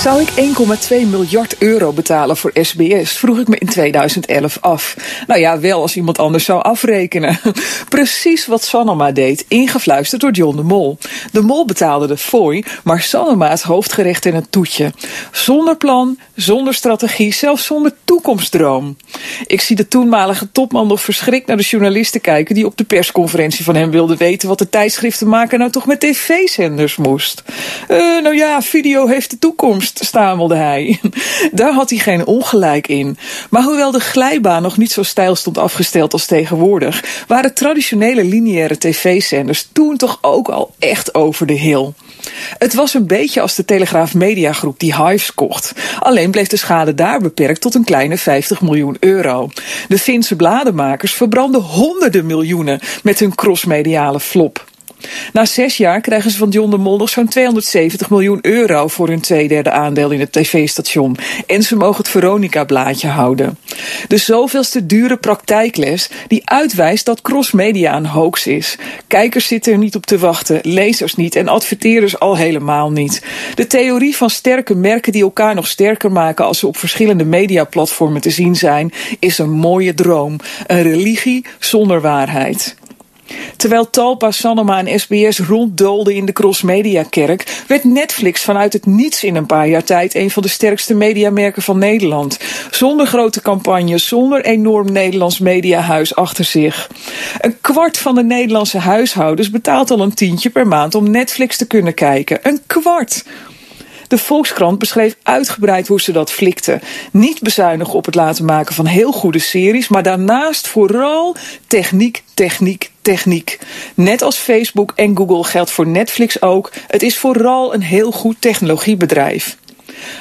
Zou ik 1,2 miljard euro betalen voor SBS? Vroeg ik me in 2011 af. Nou ja, wel als iemand anders zou afrekenen. Precies wat Sanoma deed, ingefluisterd door John de Mol. De Mol betaalde de fooi, maar Sanoma het hoofdgerecht en het toetje. Zonder plan, zonder strategie, zelfs zonder toekomstdroom. Ik zie de toenmalige topman nog verschrikt naar de journalisten kijken die op de persconferentie van hem wilden weten wat de tijdschriftenmaker nou toch met tv-zenders moest. Uh, nou ja, video heeft de toekomst stamelde hij. Daar had hij geen ongelijk in. Maar hoewel de glijbaan nog niet zo stijl stond afgesteld als tegenwoordig, waren traditionele lineaire tv-zenders toen toch ook al echt over de hill. Het was een beetje als de Telegraaf Mediagroep die Hives kocht. Alleen bleef de schade daar beperkt tot een kleine 50 miljoen euro. De Finse bladenmakers verbranden honderden miljoenen met hun crossmediale flop. Na zes jaar krijgen ze van John de Mol nog zo'n 270 miljoen euro voor hun tweederde aandeel in het tv-station. En ze mogen het Veronica-blaadje houden. De zoveelste dure praktijkles die uitwijst dat crossmedia een hoax is. Kijkers zitten er niet op te wachten, lezers niet en adverteerders al helemaal niet. De theorie van sterke merken die elkaar nog sterker maken als ze op verschillende mediaplatformen te zien zijn, is een mooie droom. Een religie zonder waarheid. Terwijl Talpa, Sanoma en SBS ronddoolden in de crossmedia-kerk, werd Netflix vanuit het niets in een paar jaar tijd een van de sterkste mediamerken van Nederland. Zonder grote campagnes, zonder enorm Nederlands mediahuis achter zich. Een kwart van de Nederlandse huishoudens betaalt al een tientje per maand om Netflix te kunnen kijken. Een kwart! De Volkskrant beschreef uitgebreid hoe ze dat flikten. Niet bezuinigen op het laten maken van heel goede series, maar daarnaast vooral techniek, techniek, techniek. Net als Facebook en Google geldt voor Netflix ook. Het is vooral een heel goed technologiebedrijf.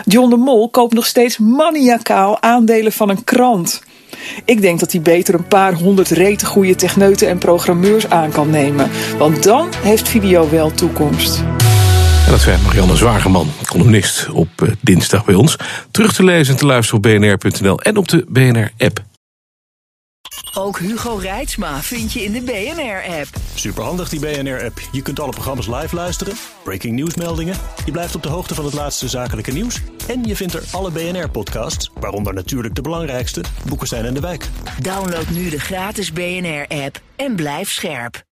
John de Mol koopt nog steeds maniacaal aandelen van een krant. Ik denk dat hij beter een paar honderd rete techneuten en programmeurs aan kan nemen. Want dan heeft video wel toekomst. En dat zei Marianne Zwageman, columnist op uh, dinsdag bij ons. Terug te lezen en te luisteren op bnr.nl en op de BNR-app. Ook Hugo Reitsma vind je in de BNR-app. Superhandig die BNR-app. Je kunt alle programma's live luisteren, breaking nieuwsmeldingen. Je blijft op de hoogte van het laatste zakelijke nieuws. En je vindt er alle BNR-podcasts, waaronder natuurlijk de belangrijkste, Boeken zijn in de wijk. Download nu de gratis BNR-app en blijf scherp.